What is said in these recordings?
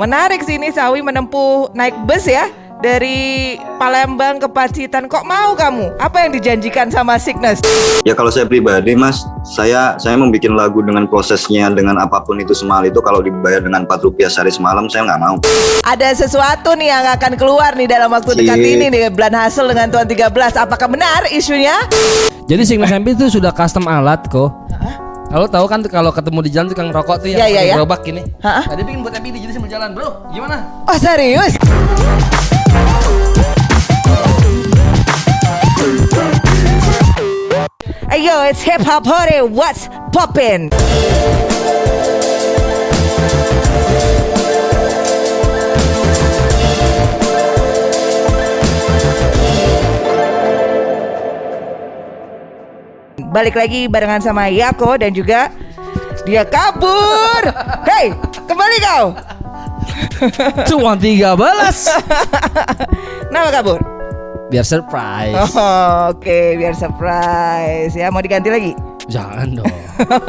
Menarik sih ini Sawi menempuh naik bus ya dari Palembang ke Pacitan. Kok mau kamu? Apa yang dijanjikan sama Sickness? Ya kalau saya pribadi mas, saya saya membuat lagu dengan prosesnya dengan apa pun itu semahal itu kalau dibayar dengan 4 rupiah sehari semalam saya nggak mau. Ada sesuatu nih yang akan keluar nih dalam waktu dekat Iya. ini nih bulan hasil dengan Tuan 13. Apakah benar isunya? Jadi Signal MP itu sudah custom alat kok. Kalau tahu kan kalau ketemu di jalan tukang rokok tuh yang iya, pakai iya. gerobak ini. Hah? Tadi bikin buat MP jadi sambil jalan, Bro. Gimana? Oh serius? Ayo, it's hip hop hore. What's poppin'? Balik lagi barengan sama Yako dan juga dia kabur. Hei, kembali kau. Tiga balas. Nama kabur. Biar surprise. Oh, Oke, biar surprise ya. Mau diganti lagi? Jangan dong.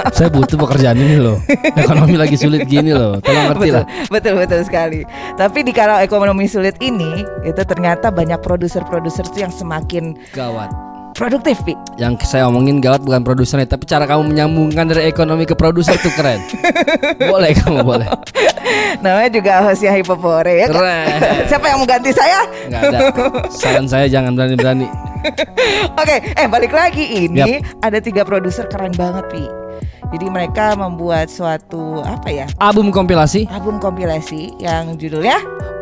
Saya butuh pekerjaan ini loh. Ekonomi lagi sulit gini loh. Tolong ngerti betul, lah. betul betul sekali. Tapi di kalau ekonomi sulit ini, itu ternyata banyak produser-produser tuh yang semakin Gawat. Produktif, Pi. Yang saya omongin gawat bukan produsernya, tapi cara kamu menyambungkan dari ekonomi ke produser tuh keren. boleh kamu boleh. Namanya juga hostnya Hipopore ya. kan? Keren. Siapa yang mau ganti saya? Nggak ada. Saran saya jangan berani-berani. Oke, eh balik lagi ini Yap. ada tiga produser keren banget, Pi. Jadi mereka membuat suatu apa ya? Album kompilasi Album kompilasi yang judulnya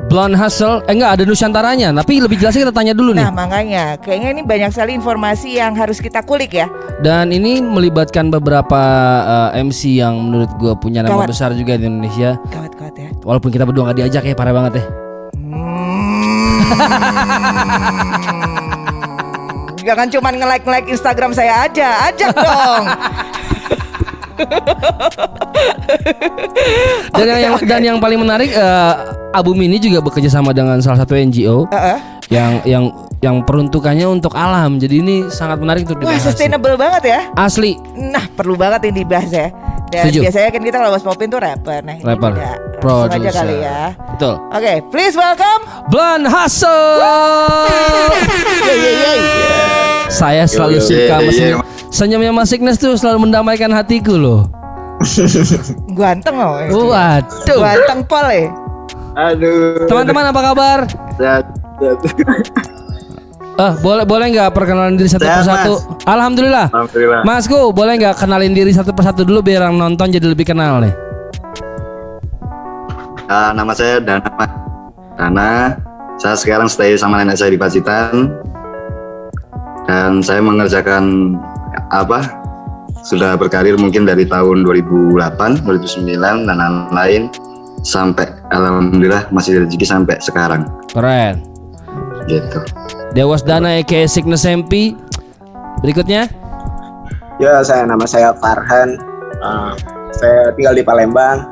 Blonde Hustle. Eh enggak ada Nusantaranya, tapi lebih jelasnya kita tanya dulu nih. Nah makanya kayaknya ini banyak sekali informasi yang harus kita kulik ya Dan ini melibatkan beberapa eh, MC yang menurut gue punya nama Gawat. besar juga di Indonesia. Gawat-gawat ya Walaupun kita berdua nggak diajak ya, parah banget ya. Hmm. Jangan cuma nge-like-like Instagram saya aja Ajak dong Dan yang, yang dan yang paling menarik eh, album ini juga bekerja sama dengan salah satu NGO Heeh. yang yang yang peruntukannya untuk alam. Jadi ini sangat menarik untuk Wah dibahas. sustainable banget ya Asli. Nah perlu banget ini dibahas ya Dan Setuju. biasanya kan kita kalau bahas popin tuh rapper Nah ini Rapper. juga Langsung aja kali ya Betul. Oke please welcome Blonde Hustle. Yeay yeay yeay Saya selalu Yo, yo, suka yo, Senyumnya Mas Ignas tuh selalu mendamaikan hatiku loh. Ganteng loh Waduh. Ganteng pol ya Aduh. Teman-teman apa kabar? Sehat, sehat. Eh, boleh boleh nggak perkenalan diri satu Sehat, persatu? Alhamdulillah. Alhamdulillah. Masku, boleh nggak kenalin diri satu persatu dulu biar yang nonton jadi lebih kenal nih. Ah, nama saya Dana. Dana. Saya sekarang stay sama nenek saya di Pacitan. Dan saya mengerjakan apa? Sudah berkarir mungkin dari tahun 2008, 2009 dan lain-lain sampai alhamdulillah masih rezeki sampai sekarang Keren. gitu. Dewas Dana aka Sickness MP. Berikutnya Ya, saya nama saya Farhan. Uh, saya tinggal di Palembang.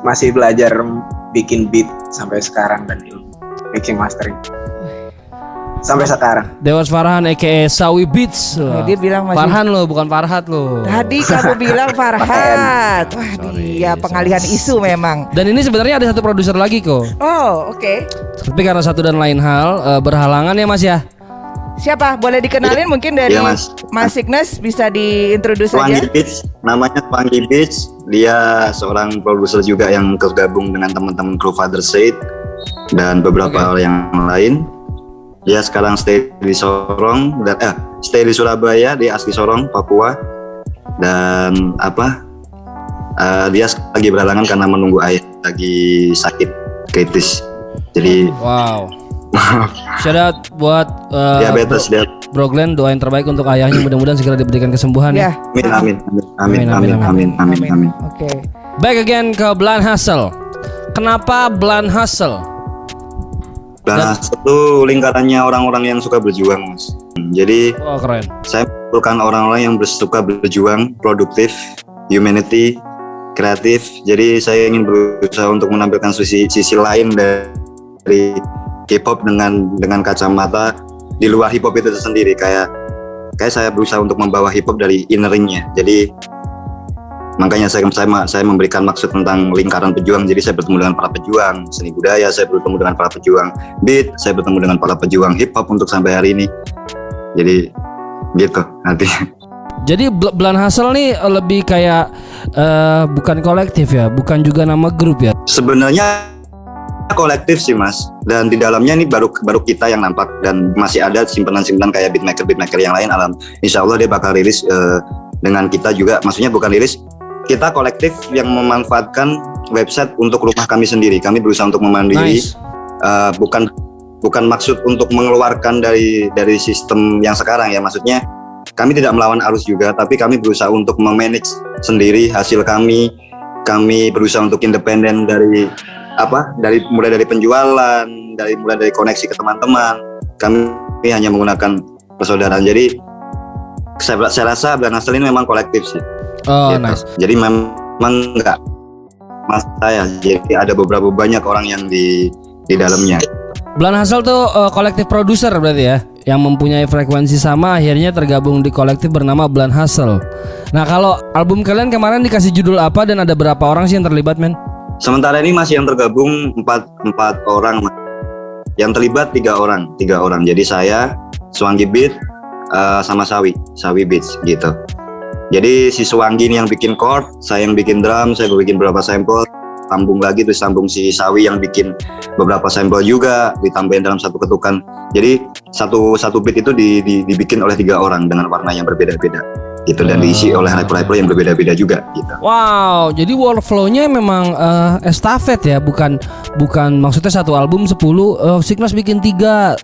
Masih belajar bikin beat sampai sekarang dan mixing mastering. Sampai sekarang. Dewas Farhan aka Sawi Beats. Oh, dia bilang masih- Farhan loh, bukan Farhat loh. Tadi kamu bilang Farhat Wah dia pengalihan isu memang Dan ini sebenarnya ada satu produser lagi kok. Oh oke Tapi karena satu dan lain hal eh, berhalangan ya Mas ya. Siapa? Boleh dikenalin mungkin dari Iya, Mas. Mas Signes bisa diintroduce Wangi aja. Beats, namanya Wangi Beats. Dia seorang produser juga yang tergabung dengan teman-teman kru Father Said dan beberapa Oke. yang lain. Dia sekarang stay di Sorong dan eh stay di Surabaya, dia asli Sorong, Papua. Dan apa? eh, dia lagi berhalangan karena menunggu ayah lagi sakit kritis. Jadi Wow. Shout out buat eh, diabetes dia. Bro Glenn doain terbaik untuk ayahnya mudah-mudahan segera diberikan kesembuhan ya. Ya. Amin amin amin amin Amin, amin amin amin amin. Oke. Back again ke Blind Hustle. Kenapa Blind Hustle? Nah, itu lingkarannya orang-orang yang suka berjuang, Mas. Jadi Oh keren. saya merupakan orang-orang yang suka berjuang, produktif, humanity, kreatif. Jadi saya ingin berusaha untuk menampilkan sisi sisi lain dari hip hop dengan dengan kacamata di luar hip hop itu sendiri kayak kayak saya berusaha untuk membawa hip hop dari inneringnya. Jadi makanya saya saya saya memberikan maksud tentang lingkaran pejuang. Jadi saya bertemu dengan para pejuang. Seni budaya saya bertemu dengan para pejuang. Beat saya bertemu dengan para pejuang hip hop untuk sampai hari ini. Jadi gitu artinya. Jadi Blan Hustle nih lebih kayak eh, bukan kolektif ya, bukan juga nama grup ya. sebenarnya kolektif sih mas. Dan di dalamnya nih baru baru kita yang nampak. Dan masih ada simpanan-simpanan kayak beatmaker beatmaker yang lain. Alam insya Allah dia bakal rilis eh, dengan kita juga. Maksudnya bukan rilis kita kolektif yang memanfaatkan website untuk rumah kami sendiri. Kami berusaha untuk memandiri Nice. eh, bukan bukan maksud untuk mengeluarkan dari dari sistem yang sekarang ya. Maksudnya kami tidak melawan arus juga tapi kami berusaha untuk memanage sendiri hasil kami. Kami berusaha untuk independen dari apa dari mulai dari penjualan dari mulai dari koneksi ke teman-teman. Kami hanya menggunakan persaudaraan. Jadi saya, saya rasa Blan Hustle ini memang kolektif sih Oh, Gitu. nice. jadi memang enggak mas saya jadi ada beberapa banyak orang yang di di dalamnya Blan Hustle tuh eh, kolektif produser berarti ya yang mempunyai frekuensi sama akhirnya tergabung di kolektif bernama Blan Hustle. Nah, kalau album kalian kemarin dikasih judul apa dan ada berapa orang sih yang terlibat, men? Sementara ini masih yang tergabung empat empat orang, yang terlibat tiga orang, tiga orang. Jadi saya, Swangi Beat, eh, sama Sawi, Sawi Beats gitu. Jadi si Swangi ini yang bikin chord, saya yang bikin drum, saya bikin beberapa sampel, sambung lagi terus sambung si Sawi yang bikin beberapa sampel juga ditambahin dalam satu ketukan. Jadi satu satu beat itu di- di- dibikin oleh tiga orang dengan warna yang berbeda-beda gitu dan diisi oleh rapper-rapper yang berbeda-beda juga gitu. Wow, jadi workflow-nya memang eh, estafet ya, bukan bukan maksudnya satu album 10 eh, Signas bikin tiga,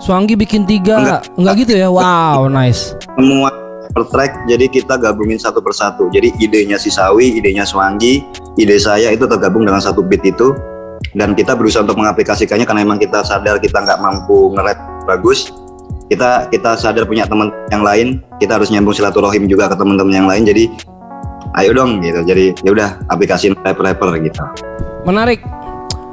Swangi bikin tiga, Enggak. enggak gitu ya? Wow, nice. semua per track jadi kita gabungin satu persatu. Jadi idenya si Sawi idenya Swangi ide saya itu tergabung dengan satu beat itu. Dan kita berusaha untuk mengaplikasikannya karena memang kita sadar kita nggak mampu nge-rap bagus. Kita kita sadar punya teman yang lain kita harus nyambung silaturahim juga ke teman-teman yang lain. Jadi ayo dong gitu. Jadi ya udah aplikasiin rapper-rapper gitu Menarik.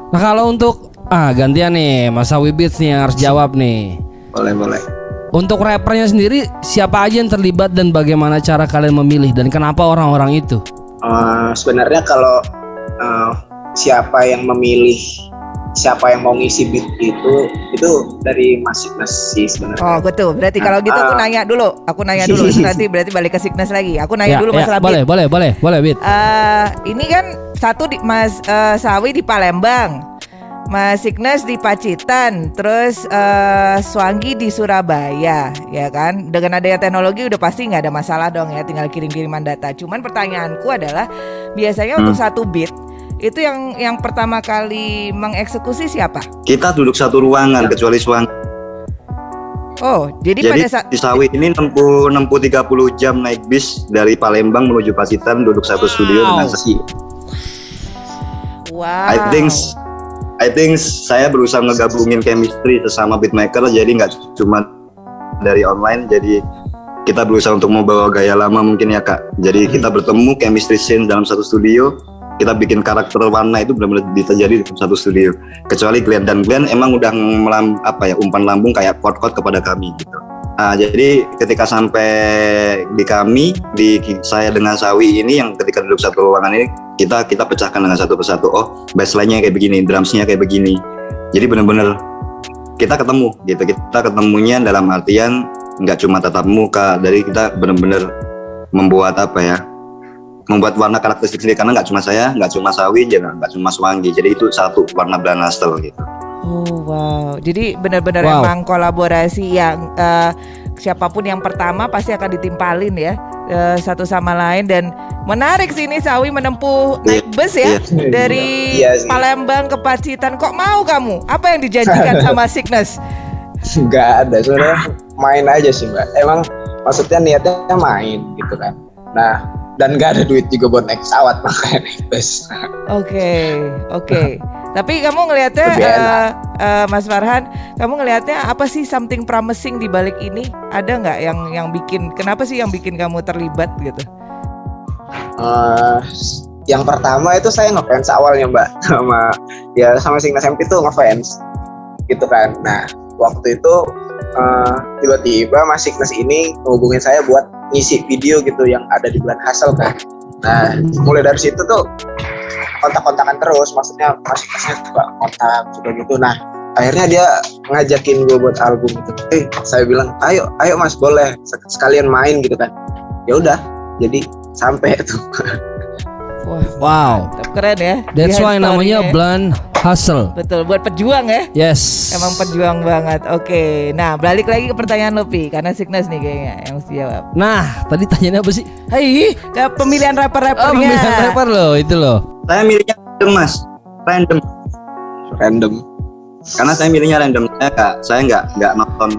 Nah, kalau untuk ah gantian nih, Mas Sawi Beats nih yang harus jawab nih. boleh boleh Untuk rappernya sendiri siapa aja yang terlibat dan bagaimana cara kalian memilih dan kenapa orang-orang itu? Eh, sebenarnya kalau eh, siapa yang memilih siapa yang mau ngisi beat itu itu dari mas sih sebenarnya Oh betul. Berarti kalau gitu aku Ah. nanya dulu. Aku nanya dulu. Nanti berarti balik ke Signas lagi. Aku nanya Ya, dulu ya, masalah boleh, beat. boleh, boleh, boleh, Beat. Eh, ini kan satu di Mas eh, Sawi di Palembang, Mas Signas di Pacitan, terus eh, Swangi di Surabaya, ya kan? Dengan adanya teknologi udah pasti nggak ada masalah dong ya, tinggal kirim-kiriman data. Cuman pertanyaanku adalah biasanya untuk satu beat itu yang yang pertama kali mengeksekusi siapa? kita duduk satu ruangan kecuali Swangi Oh, jadi, Jadi pada saat di Sawi ini nempuh nempuh 30 jam naik bis dari Palembang menuju Pacitan duduk satu studio dengan Si- wow. I think I think saya berusaha ngegabungin chemistry sesama beatmaker jadi nggak cuma dari online jadi kita berusaha untuk membawa gaya lama mungkin ya kak. Jadi kita bertemu chemistry scene dalam satu studio kita bikin karakter warna itu benar-benar bisa jadi di satu studio. Kecuali Glenn. Dan Glenn emang udah melam, apa ya umpan lambung kayak chord-chord kepada kami gitu Nah, jadi ketika sampai di kami, di saya dengan Sawi ini yang ketika duduk satu ruangan ini, kita kita pecahkan dengan satu persatu. Oh, bassline-nya kayak begini, drumsnya kayak begini. Jadi benar-benar kita ketemu gitu. Kita ketemunya dalam artian nggak cuma tatap muka, dari kita benar-benar membuat apa ya? Membuat warna karakteristik sendiri karena nggak cuma saya, nggak cuma Sawi, nggak cuma Swangi. Jadi itu satu warna Blanastel gitu. Oh wow, jadi benar-benar Wow. emang kolaborasi yang eh, siapa pun yang pertama pasti akan ditimpalin ya eh, satu sama lain dan menarik sih ini Sawi menempuh naik bus ya Iya. dari Iya sih. Palembang ke Pacitan. Kok mau kamu? Apa yang dijanjikan sama Signes? nggak ada sebenarnya main aja sih mbak emang maksudnya niatnya main gitu kan nah dan nggak ada duit juga buat naik pesawat makanya naik bus Oke, oke. Tapi kamu ngelihatnya eh, eh, Mas Farhan, kamu ngelihatnya apa sih something promising di balik ini? Ada nggak yang yang bikin kenapa sih yang bikin kamu terlibat gitu? Eh, yang pertama itu saya ngefans awalnya mbak sama ya sama Signas MP itu ngefans gitu kan nah waktu itu tiba-tiba Mas Signas ini hubungin saya buat ngisi video gitu yang ada di bulan Hassel kan nah mulai dari situ tuh kontak-kontakan terus maksudnya masing-masing juga kontak juga gitu. Nah akhirnya dia ngajakin gue buat album itu eh saya bilang ayo ayo mas boleh. Sek- sekalian main gitu kan. Ya udah jadi sampai itu Wah, Wow. mantap. keren ya. That's why namanya ya. Blind Hustle. Betul, buat pejuang ya. Yes. Emang pejuang banget. Oke, nah balik lagi ke pertanyaan lo Pi, karena Signas nih kayaknya yang mesti jawab. Nah, tadi tanyanya apa sih? Hai, ke pemilihan Oh, rapper-rappernya. pemilihan rapper loh, itu loh. Saya milihnya random mas, random. random Karena saya milihnya random. Saya nggak, saya nggak nggak nonton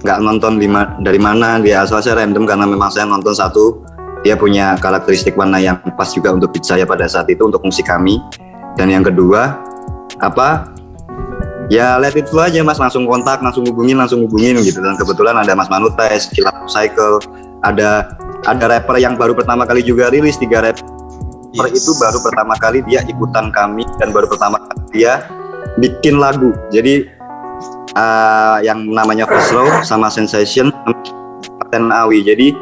nggak nonton lima, dari mana dia asal saya random karena memang saya nonton satu dia punya karakteristik warna yang pas juga untuk beat saya pada saat itu untuk musik kami. Dan yang kedua apa? Ya let it flow aja mas. Langsung kontak langsung hubungin langsung hubungin gitu. Dan kebetulan ada mas Manutais Kilat Cycle ada ada rapper yang baru pertama kali juga rilis tiga rapper Yes. itu baru pertama kali dia ikutan kami dan baru pertama kali dia bikin lagu. Jadi eh, yang namanya First Row sama Sensation dan Awi. Jadi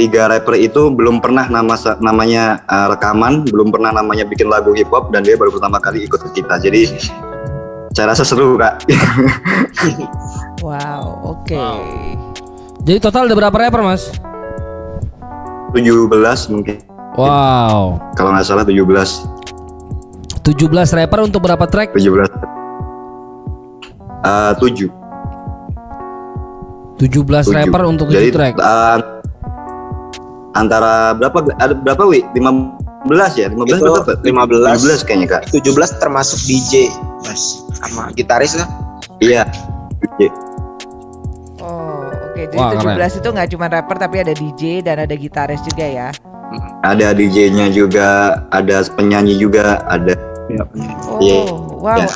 tiga rapper itu belum pernah nama namanya eh, rekaman belum pernah namanya bikin lagu hip hop dan dia baru pertama kali ikut ke kita jadi saya rasa seru kak Wow, oke. Jadi total ada berapa rapper, Mas? 17 mungkin Wow. kalau nggak salah 17 17 rapper untuk berapa track? 17 Eh, 7 17 Tujuh. rapper untuk 7 Jadi track. eh, antara berapa ada berapa wi? 15 ya? 15 Itu berapa? 15. 15 kayaknya Kak. 17 termasuk DJ mas sama gitaris lah Iya. Oh, oke. Jadi Wah, keren. 17 itu nggak cuma rapper tapi ada DJ dan ada gitaris juga ya. Ada DJ-nya juga, ada penyanyi juga, ada Oh, Iya. wow. Ya.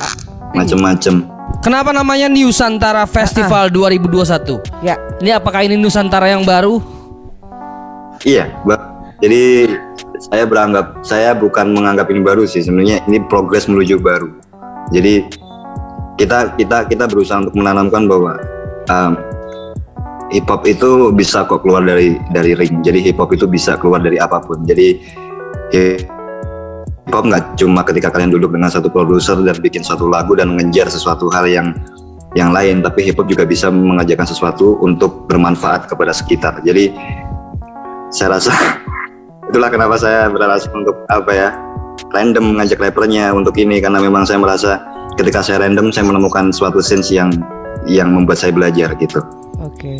macem-macem. Kenapa namanya Nusantara Festival 2021? Ya, Ini apakah ini Nusantara yang baru? Iya. Jadi saya beranggap saya bukan menganggap ini baru sih sebenarnya ini progres menuju baru. Jadi kita kita kita berusaha untuk menanamkan bahwa um, hip hop itu bisa kok keluar dari dari ring. Jadi hip hop itu bisa keluar dari apa pun. Jadi hip hop nggak cuma ketika kalian duduk dengan satu produser dan bikin suatu lagu dan mengejar sesuatu hal yang yang lain, tapi hip hop juga bisa mengajarkan sesuatu untuk bermanfaat kepada sekitar. Jadi saya rasa itulah kenapa saya beralasan untuk apa ya random ngajak rappernya untuk ini karena memang saya merasa ketika saya random saya menemukan suatu sense yang yang membuat saya belajar gitu. oke.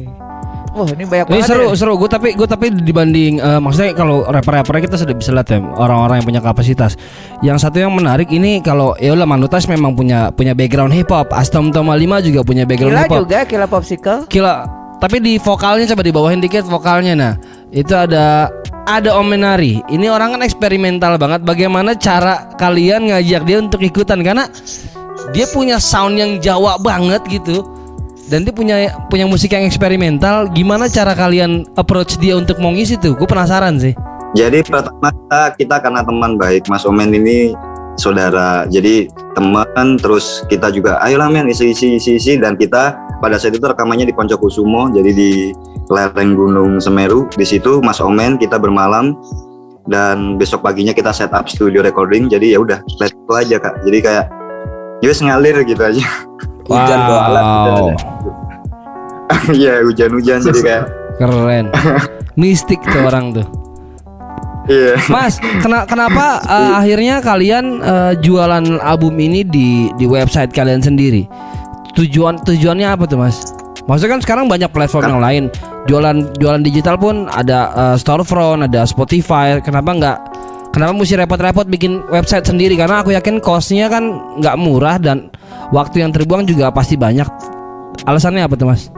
Wah, ini banyak Ini banget. seru, ya. seru. Gue tapi gue tapi dibanding eh, maksudnya kalau rapper-rapper kita sudah bisa lihat ya orang-orang yang punya kapasitas. Yang satu yang menarik ini kalau ya udah Manutas memang punya punya background hip hop. Astom Toma 5 juga punya background hip hop. juga, Kila Popsicle. Gila. Tapi di vokalnya coba dibawahin dikit vokalnya nah. Itu ada ada Om Menari. Ini orang kan eksperimental banget. Bagaimana cara kalian ngajak dia untuk ikutan karena dia punya sound yang Jawa banget gitu. Dan dia punya punya musik yang eksperimental. Gimana cara kalian approach dia untuk mau ngisi tuh? Gue penasaran sih. Jadi pertama kita, kita karena teman baik Mas Omen ini saudara. Jadi teman terus kita juga ayolah men isi isi isi isi dan kita pada saat itu rekamannya di Poncokusumo jadi di lereng Gunung Semeru. Di situ Mas Omen kita bermalam dan besok paginya kita set up studio recording. Jadi ya udah let go aja Kak. Jadi kayak Yus ngalir gitu aja. hujan bawa alat Wow. Iya hujan-hujan jadi kayak Keren. Mistik tuh orang tuh. iya. Mas, kena, kenapa eh, akhirnya kalian eh, jualan album ini di di website kalian sendiri? Tujuan tujuannya apa tuh, Mas? Maksudnya kan sekarang banyak platform yang lain. Jualan jualan digital pun ada eh, storefront, ada Spotify. Kenapa nggak Kenapa mesti repot-repot bikin website sendiri? Karena aku yakin costnya kan nggak murah dan waktu yang terbuang juga pasti banyak. Alasannya apa tuh, Mas?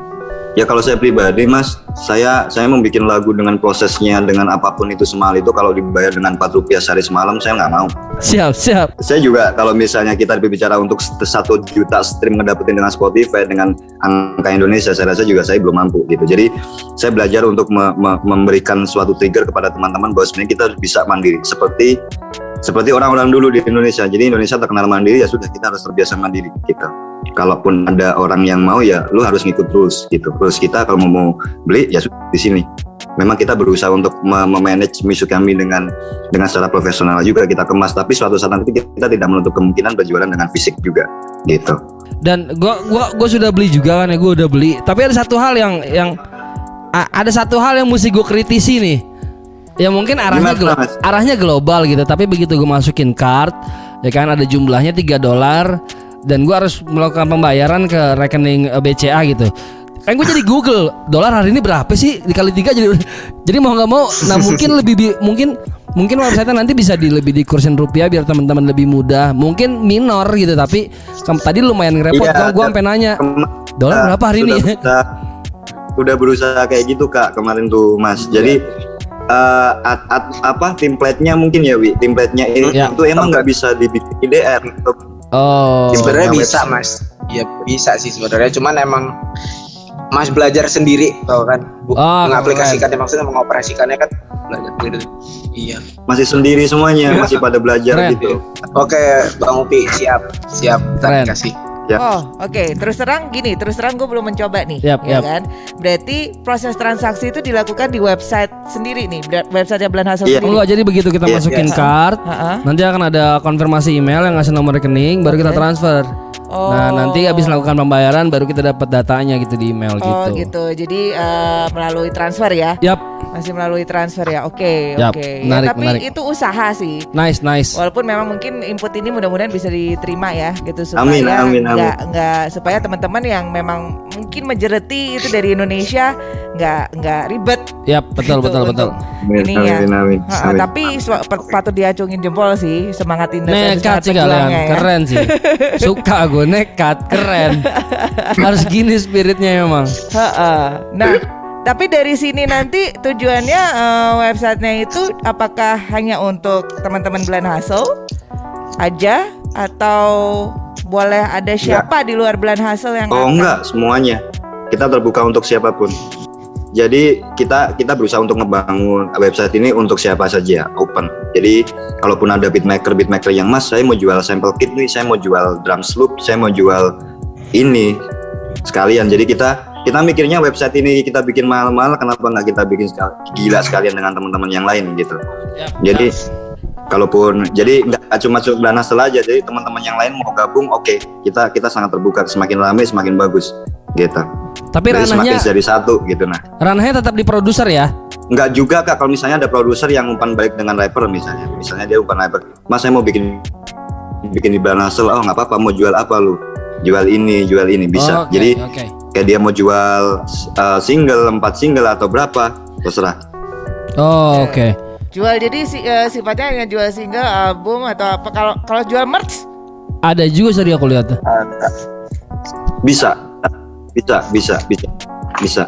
Ya kalau saya pribadi mas, saya saya membuat lagu dengan prosesnya dengan apa pun itu semal itu kalau dibayar dengan 4 rupiah sehari semalam saya nggak mau. Siap, siap. Saya juga kalau misalnya kita berbicara untuk satu juta stream ngedapetin dengan Spotify dengan angka Indonesia, saya rasa juga saya belum mampu gitu. Jadi saya belajar untuk me- me- memberikan suatu trigger kepada teman-teman bahwa sebenarnya kita harus bisa mandiri seperti seperti orang-orang dulu di Indonesia. Jadi Indonesia terkenal mandiri ya sudah kita harus terbiasa mandiri kita. Kalaupun ada orang yang mau ya lu harus ngikut rules gitu. Rules kita kalau mau, beli ya di sini. memang kita berusaha untuk me- memanage musik kami dengan dengan secara profesional juga kita kemas tapi suatu saat nanti kita tidak menutup kemungkinan berjualan dengan fisik juga gitu Dan gua gua gua sudah beli juga kan ya, gua udah beli. Tapi ada satu hal yang yang ada satu hal yang mesti gue kritisi nih. Ya mungkin arahnya glo- arahnya global gitu, tapi begitu gue masukin card, ya kan ada jumlahnya 3 dolar dan gua harus melakukan pembayaran ke rekening eh, BCA gitu. Kan gue jadi Google dolar hari ini berapa sih dikali tiga jadi jadi mau nggak mau, nah mungkin lebih bi- mungkin mungkin website nanti bisa di lebih dikursin rupiah biar teman-teman lebih mudah. Mungkin minor gitu tapi tadi lumayan repot. Iya, gua sampai nanya dolar berapa hari sudah ini? berusaha, udah berusaha kayak gitu kak kemarin tuh mas jadi eh, at- at- apa template-nya mungkin ya wi? Template-nya ini Ya. itu emang nggak bisa dibikin IDR untuk Oh. sebenarnya bisa website. mas. Ya bisa sih sebenarnya cuman emang mas belajar sendiri tau kan? Bu- Ah, mengaplikasikannya maksudnya mengoperasikannya kan belajar sendiri. Iya. Masih sendiri semuanya masih pada belajar Keren. gitu. Oke bang Upi siap siap. Kita kasih Ya. Oh, oke. Terus terang gini, terus terang gue belum mencoba nih, Yap, ya yap. kan? Berarti proses transaksi itu dilakukan di website sendiri nih, website Bulan Hasil Iya. sendiri. Enggak, jadi begitu kita Iya, masukin iya. card, Ha-ha. nanti akan ada konfirmasi email yang ngasih nomor rekening, baru kita Oke. transfer. Oh. Nah, nanti habis melakukan pembayaran baru kita dapat datanya gitu di email Oh gitu. gitu. Jadi eh, melalui transfer ya? Yap, Masih melalui transfer ya? Oke, Yap, oke. Ya, menarik, tapi menarik. itu usaha sih. nice, nice. Walaupun memang mungkin input ini mudah-mudahan bisa diterima ya gitu supaya Amin, amin, amin. nggak nggak supaya teman-teman yang memang mungkin menjereti itu dari Indonesia nggak nggak ribet. Yap, betul, gitu betul, betul. untuk amin Ini ya. amin, amin. Ha, tapi per- patut diacungin jempol sih semangat Indonesia Nekat sih kalian, keren sih. Suka gue nekat, keren. Harus gini spiritnya memang. Nah, tapi dari sini nanti tujuannya eh, websitenya itu apakah hanya untuk teman-teman Bulan Hasil aja atau boleh ada siapa di luar Bulan Hasil yang oh akan- enggak semuanya. Kita terbuka untuk siapa pun. Jadi kita kita berusaha untuk ngebangun website ini untuk siapa saja open. Jadi kalaupun ada beatmaker beatmaker yang mas saya mau jual sampel kit nih saya mau jual drum loop saya mau jual ini sekalian. Jadi kita kita mikirnya website ini kita bikin mahal-mahal kenapa nggak kita bikin sekal- gila sekalian dengan teman-teman yang lain gitu. Yap, jadi kalaupun jadi nggak cuma cuma Nasel aja jadi teman-teman yang lain mau gabung oke kita kita sangat terbuka semakin ramai semakin bagus gitu. Tapi Jadi semakin ranahnya jadi satu gitu nah. Ranahnya tetap di produser ya. nggak juga kak kalau misalnya ada produser yang umpan balik dengan rapper misalnya. Misalnya dia umpan rapper mas saya mau bikin bikin di Nasel oh nggak apa-apa mau jual apa lu? Jual ini jual ini. Bisa. Oh, oke, jadi oke. kayak dia mau jual uh, single empat single atau berapa terserah. Oh, oke. Jual jadi si, eh, sifatnya hanya jual single album atau apa kalau kalau jual merch Ada juga tadi aku lihat. Bisa, bisa, bisa, bisa, bisa.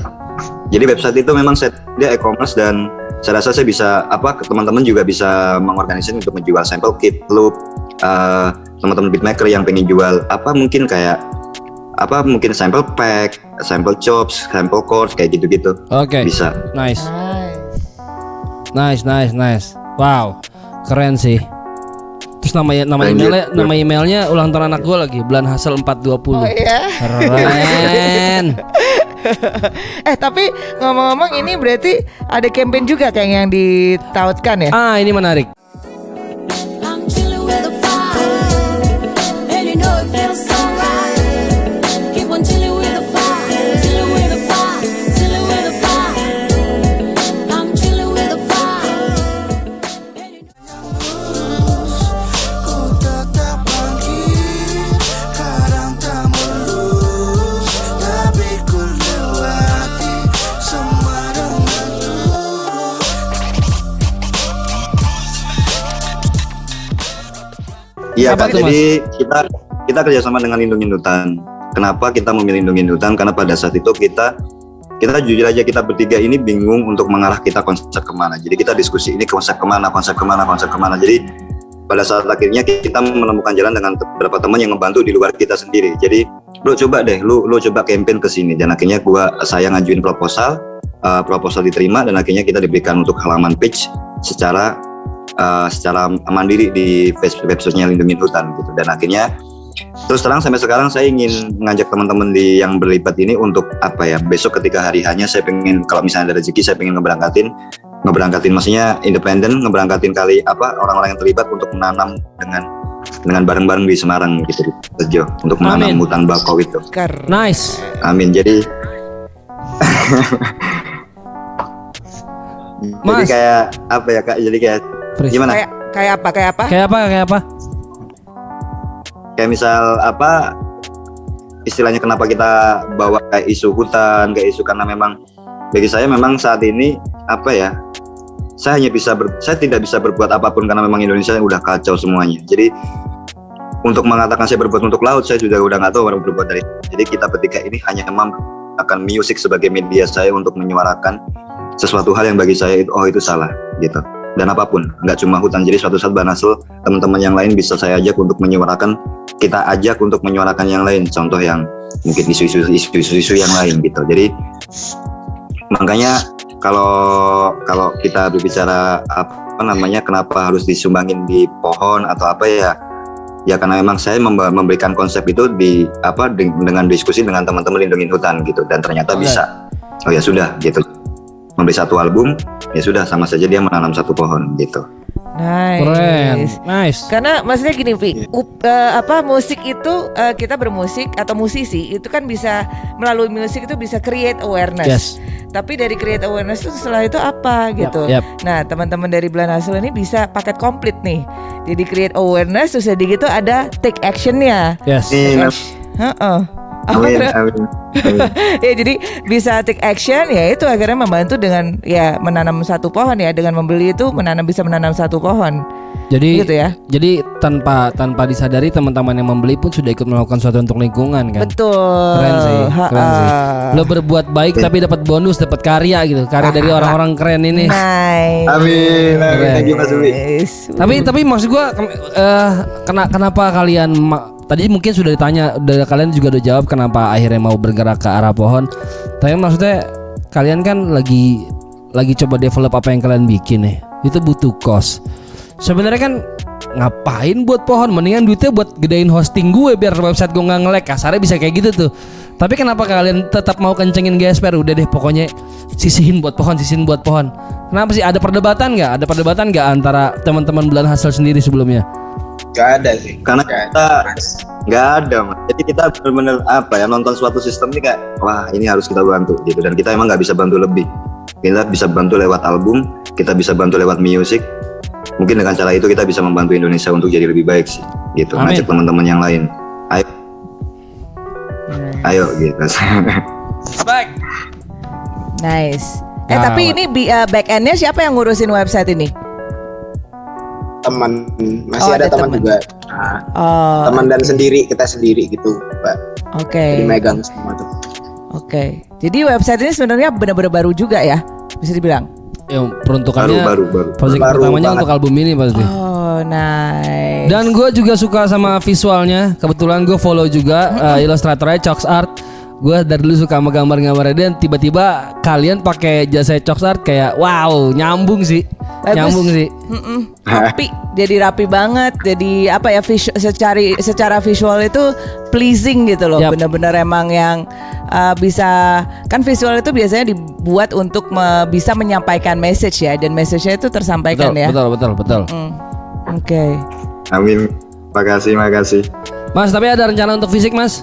Jadi website itu memang saya dia e-commerce dan saya rasa saya bisa apa teman-teman juga bisa mengorganisir untuk menjual sampel kit loop eh, teman-teman beatmaker yang pengen jual apa mungkin kayak apa mungkin sampel pack, sampel chops, sampel chords kayak gitu-gitu Oke. bisa. Nice. Nice. Nice, nice. Wow, keren sih. Terus nama nama Lanjut. emailnya nama emailnya ulang tahun anak gue lagi bulan hasil 420. Oh iya. Keren. Eh tapi ngomong-ngomong ini berarti ada campaign juga kayak yang ditautkan ya? ah, ini menarik. Iya kak, tuh, jadi kita kita kerjasama dengan Lindungin Hutan. Kenapa kita memilih Lindungin Hutan? Karena pada saat itu kita kita jujur aja kita bertiga ini bingung untuk mengarah kita konsep ke mana. Jadi kita diskusi ini konsep ke mana, konsep ke mana, konsep ke mana. Jadi pada saat akhirnya kita menemukan jalan dengan beberapa teman yang membantu di luar kita sendiri. Jadi lu coba deh, lu lu coba campaign ke sini dan akhirnya gua saya ngajuin proposal, uh, proposal diterima dan akhirnya kita diberikan untuk halaman pitch secara uh, secara mandiri di websitenya Lindungin Hutan gitu dan akhirnya terus terang sampai sekarang saya ingin mengajak teman-teman di yang berlibat ini untuk apa ya besok ketika hari hanya saya pengen kalau misalnya ada rezeki saya pengen ngeberangkatin ngeberangkatin maksudnya independen ngeberangkatin kali apa orang-orang yang terlibat untuk menanam dengan dengan bareng-bareng di Semarang gitu di Tejo untuk menanam Amin. hutan bakau itu. Nice. amin jadi jadi Mas. kayak apa ya kak jadi kayak Pris. gimana Kayak kayak apa? Kayak apa? Kayak apa? Kayak apa? kayak misal apa istilahnya kenapa kita bawa kayak isu hutan kayak isu karena memang bagi saya memang saat ini apa ya saya hanya bisa ber- saya tidak bisa berbuat apa pun karena memang Indonesia udah kacau semuanya jadi untuk mengatakan saya berbuat untuk laut saya juga udah nggak tahu orang berbuat dari jadi kita bertiga ini hanya mampu akan musik sebagai media saya untuk menyuarakan sesuatu hal yang bagi saya itu oh itu salah gitu dan apa pun. Nggak cuma hutan. Jadi suatu saat Banasel teman-teman yang lain bisa saya ajak untuk menyuarakan kita ajak untuk menyuarakan yang lain. Contoh yang mungkin isu-isu isu-isu yang lain gitu. Jadi makanya kalau kalau kita berbicara apa namanya kenapa harus disumbangin di pohon atau apa ya ya karena memang saya memberikan konsep itu di apa de- dengan diskusi dengan teman-teman lindungin hutan gitu. Dan ternyata Oke. bisa. oh ya sudah gitu memberi satu album ya sudah sama saja dia menanam satu pohon gitu Nice. Keren. Nice. Karena maksudnya gini, Vi, up- eh, apa musik itu eh, kita bermusik atau musisi itu kan bisa melalui musik itu bisa create awareness. Yes. Tapi dari create awareness itu setelah itu apa gitu. Yap. Nah, teman-teman dari Bulan Hasil ini bisa paket komplit nih. Jadi create awareness terus jadi gitu ada take actionnya. Yes. Amin. Heeh. Apa amin amin, amin. ya jadi bisa take action ya itu akhirnya membantu dengan ya menanam satu pohon ya dengan membeli itu menanam bisa menanam satu pohon Jadi gitu ya jadi tanpa tanpa disadari teman-teman yang membeli pun sudah ikut melakukan sesuatu untuk lingkungan kan. betul Keren sih, keren sih. Lo berbuat baik tapi dapat bonus, dapat karya gitu. Karya dari orang-orang keren ini. nice amin amin Keren. thank you Mas Nice. Tapi tapi maksud gua kena kenapa kalian tadi mungkin sudah ditanya dari kalian juga udah jawab kenapa akhirnya mau bergerak ke arah pohon. Tapi maksudnya kalian kan lagi lagi coba develop apa yang kalian bikin nih. Itu butuh cost. Sebenarnya kan ngapain buat pohon? Mendingan duitnya buat gedein hosting gue biar website gue nggak nge-lag. Kasarnya bisa kayak gitu tuh. Tapi kenapa kalian tetap mau kencengin GSPR udah deh pokoknya sisihin buat pohon sisihin buat pohon. Kenapa sih? Ada perdebatan nggak? Ada perdebatan nggak antara teman-teman bulan hasil sendiri sebelumnya Gak ada sih. karena Nggak kita ada. nggak ada mas. Jadi kita benar-benar apa ya nonton suatu sistem ini kayak wah ini harus kita bantu gitu. Dan kita emang nggak bisa bantu lebih. Kita bisa bantu lewat album kita bisa bantu lewat music. Mungkin dengan cara itu kita bisa membantu Indonesia untuk jadi lebih baik sih gitu. Amin. ngajak teman-teman yang lain. Ayo. Ayo gitu. Nice. Eh Gawat. tapi ini eh, back endnya siapa yang ngurusin website ini Teman Oh, masih ada, ada teman juga. Nah, oh teman dan sendiri kita sendiri gitu, Mbak. oke Jadi megang semua tuh. oke jadi website ini sebenarnya benar-benar baru juga ya bisa dibilang yang baru peruntukannya baru baru project Baru pertamanya banget. untuk album ini pasti oh nice Dan gue juga suka sama visualnya. Kebetulan gue follow juga uh, ilustratornya Chox Art. Gue dari dulu suka sama gambar-gambarnya dan tiba-tiba kalian pakai jasa Chox Art kayak wow nyambung sih, Bagus. nyambung sih. Mm-mm. rapi jadi rapi banget jadi apa ya visu- secara secara visual itu pleasing gitu loh Yap. bener-bener emang yang uh, bisa kan visual itu biasanya dibuat untuk me- bisa menyampaikan message ya dan message-nya itu tersampaikan Betul, ya betul, betul, betul. Mm. oke amin makasih makasih Mas, tapi ada rencana untuk fisik, Mas?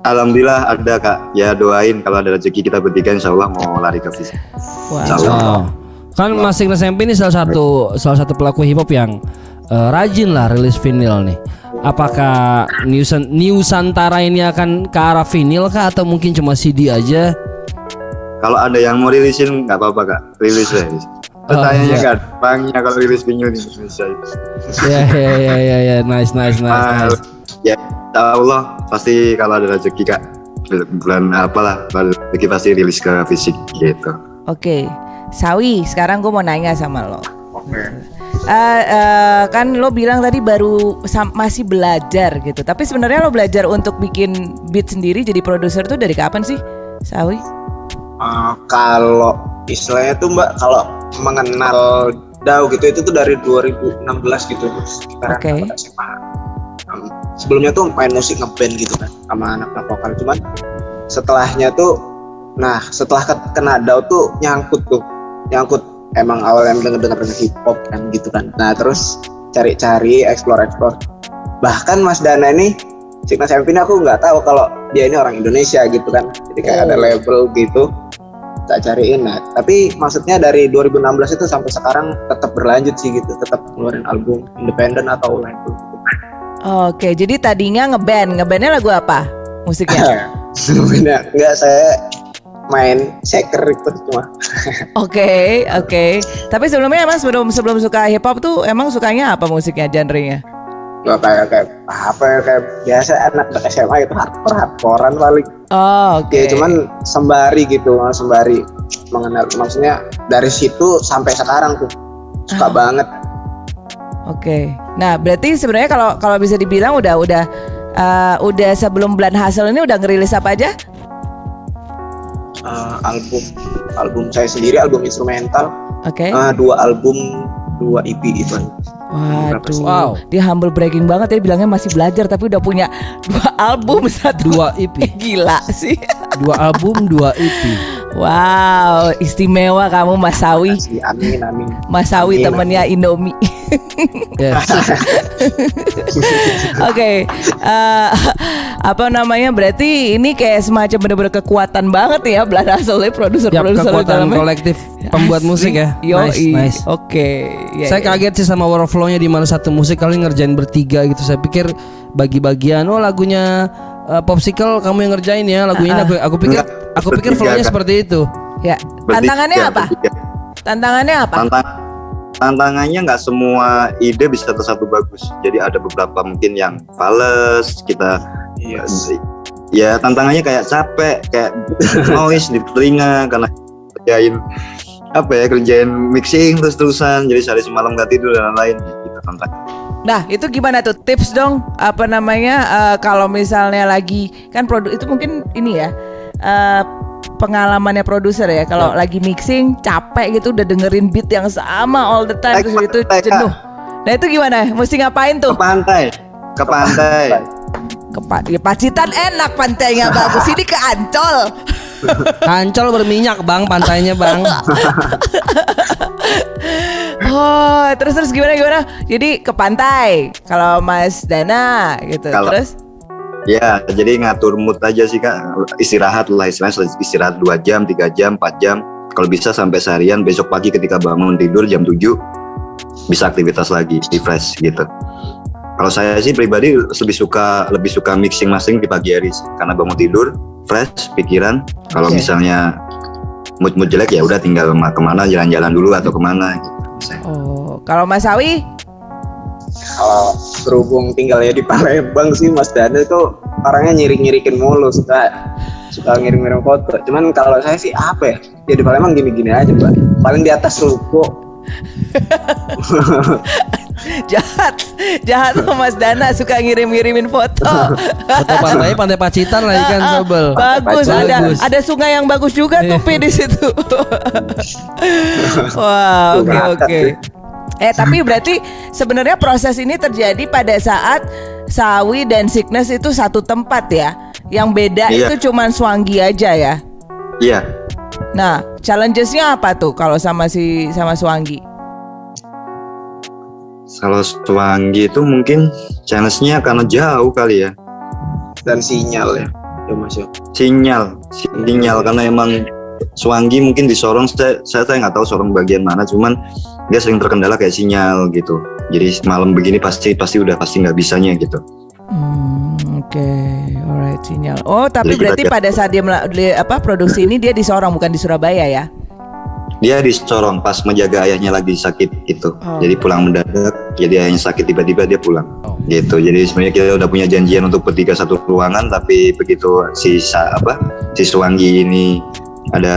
Alhamdulillah ada kak ya doain kalau ada rezeki kita bertiga insya Allah mau lari ke fisik Wah. Insya Allah. Oh. Kan Mas SMP ini salah satu salah satu pelaku hip hop yang eh, rajin lah rilis vinyl nih. Apakah New, Nusantara ini akan ke arah vinyl kah atau mungkin cuma CD aja? Kalau ada yang mau rilisin nggak apa-apa kak, rilis ya. Pertanyaannya iya. gampangnya kalau rilis vinyl di Indonesia itu. Ya ya ya ya ya nice nice nice nice. ya, insya Allah pasti kalau ada rezeki kak, bulan apalah, rezeki pasti rilis ke fisik gitu. Oke, Sawi, sekarang gue mau nanya sama lo. Oke. Eh, eh, kan lo bilang tadi baru masih belajar gitu. Tapi sebenarnya lo belajar untuk bikin beat sendiri jadi produser tuh dari kapan sih, Sawi? Eh, kalau istilahnya tuh Mbak kalau mengenal Dau gitu itu tuh dari 2016 gitu sekitar Oke. SMA. Sebelumnya tuh main musik ngeband gitu kan sama anak-anak vokal. Cuman setelahnya tuh nah setelah ke, ke Nadau tuh nyangkut tuh. Nyangkut emang awalnya denger denger hip hop kan gitu kan. Nah terus cari-cari explore explore bahkan Mas Dana ini Signas MP ini aku nggak tahu kalau dia ini orang Indonesia gitu kan. Jadi kayak ada label gitu. Tak cariin. Nah tapi maksudnya dari 2016 itu sampai sekarang tetap berlanjut sih gitu. Tetap ngeluarin album independen atau label gitu. Oke, jadi tadinya ngeband, ngebandnya lagu apa musiknya? sebenarnya enggak saya main shaker itu cuma Oke, oke. Tapi sebelumnya emang sebelum sebelum suka hip hop tuh emang sukanya apa musiknya, genrenya? nggak kayak kayak apa ya kayak biasa anak SMA itu hardcore hardcorean paling Oh, oke. ya cuman sembari gitu sembari mengenal maksudnya dari situ sampai sekarang tuh suka Ah. banget Oke. Nah, berarti sebenarnya kalau kalau bisa dibilang udah udah eh, udah sebelum Blind Hustle ini udah ngerilis apa aja? Eh, album album saya sendiri album instrumental Oke. eh, dua album dua EP itu Waduh. Wow. Dia humble bragging banget ya bilangnya masih belajar tapi udah punya dua album satu. Dua EP. Gila sih. Dua album, dua EP. Wow, istimewa kamu Mas Sawi. Amin amin Mas Sawi Amin, temennya Indomie. Yes. Oke, eh, apa namanya? Berarti ini kayak semacam bener-bener kekuatan banget ya Belanda Soleh Yap, produser-produser kekuatan dalamnya. kolektif pembuat musik ya. Yo, Nice, nice. Oke, ya, saya ya. kaget sih sama workflow-nya di mana satu musik kalian ngerjain bertiga gitu. Saya pikir bagi-bagian oh lagunya uh, Popsicle kamu yang ngerjain ya, lagu ini aku aku pikir Enggak, aku pikir flow-nya Kak. seperti itu. Ya, Bertiga, tantangannya apa? bertiga. Tantangannya apa? Tantang tantangannya nggak semua ide bisa satu bagus. Jadi ada beberapa mungkin yang fals kita iya ya tantangannya kayak capek kayak noise di telinga karena kerjain apa ya kerjain mixing terus terusan jadi sehari semalam nggak tidur dan lain-lain gitu tantang Nah, itu gimana tuh tips dong? Apa namanya? eh, kalau misalnya lagi kan produk itu mungkin ini ya. eh, pengalamannya produser ya kalau lagi mixing capek gitu udah dengerin beat yang sama all the time terus itu jenuh. Nah, itu gimana? Mesti ngapain tuh? ke pantai ke pantai Ke pa- ya, Pacitan enak pantainya bagus. Ini ke Ancol. Ancol berminyak bang pantainya bang. Oh, terus terus gimana gimana? Jadi ke pantai kalau Mas Dana gitu. Kalau- terus ya jadi ngatur mood aja sih kak istirahat lah istilahnya istirahat 2 jam 3 jam 4 jam kalau bisa sampai seharian besok pagi ketika bangun tidur jam 7 bisa aktivitas lagi refresh gitu kalau saya sih pribadi lebih suka lebih suka mixing mastering di pagi hari sih. karena bangun tidur fresh pikiran kalau Oke. misalnya mood mood jelek ya udah tinggal ma- ke mana jalan-jalan dulu atau ke mana gitu. Saya- oh, kalau Mas Sawi kalau berhubung tinggalnya di Palembang sih Mas Dana itu orangnya nyirik-nyirikin mulu suka suka ngirim-ngirim foto. Cuman kalau saya sih apa ya? Ya di Palembang gini-gini aja mbak. Paling di atas ruko jahat jahat tuh Mas Dana suka ngirim-ngirimin foto. Foto pantai pantai Pacitan lagi kan sobel. Bagus, ada Bagus. ada sungai yang bagus juga tuh Iya. Pi di situ. Wah, oke oke. Eh tapi berarti sebenarnya proses ini terjadi pada saat Sawi dan Sickness itu satu tempat ya. Yang beda Iya. itu cuman Swangi aja ya. iya Nah, challengesnya apa tuh kalau sama si sama Swangi? kalau Swangi itu mungkin challenge-nya karena jauh kali ya. Dan sinyal ya ya Mas ya? Sinyal sinyal. Karena emang Swangi mungkin di Sorong saya saya saya nggak tahu Sorong bagian mana. Cuman dia sering terkendala kayak sinyal gitu. Jadi malam begini pasti pasti udah pasti nggak bisanya gitu. Hmm, oke, alright sinyal. Oh, tapi Jadi berarti pada saat dia apa produksi ini dia di Sorong bukan di Surabaya ya? dia di Sorong pas menjaga ayahnya lagi sakit gitu Oh. jadi pulang mendadak jadi ayahnya sakit tiba-tiba dia pulang gitu jadi sebenarnya kita udah punya janjian untuk bertiga satu ruangan tapi begitu si apa si Swangi ini ada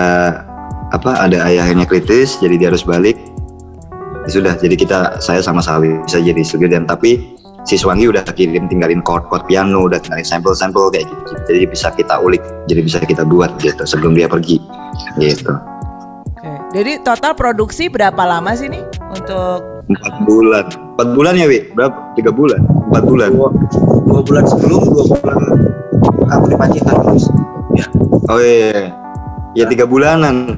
apa ada ayahnya kritis jadi dia harus balik Ya sudah jadi kita saya sama Sawi saja di studio dan tapi si Swangi udah kirim tinggalin chord chord piano udah tinggalin sampel sampel kayak gitu, jadi bisa kita ulik jadi bisa kita buat gitu sebelum dia pergi gitu. Oke. Jadi total produksi berapa lama sih nih untuk? Empat bulan. Empat bulan ya wi? Berapa? Tiga bulan? Empat bulan. dua, dua bulan sebelum dua bulan kamu di Pacitan terus ya. Oh iya, ya tiga bulanan,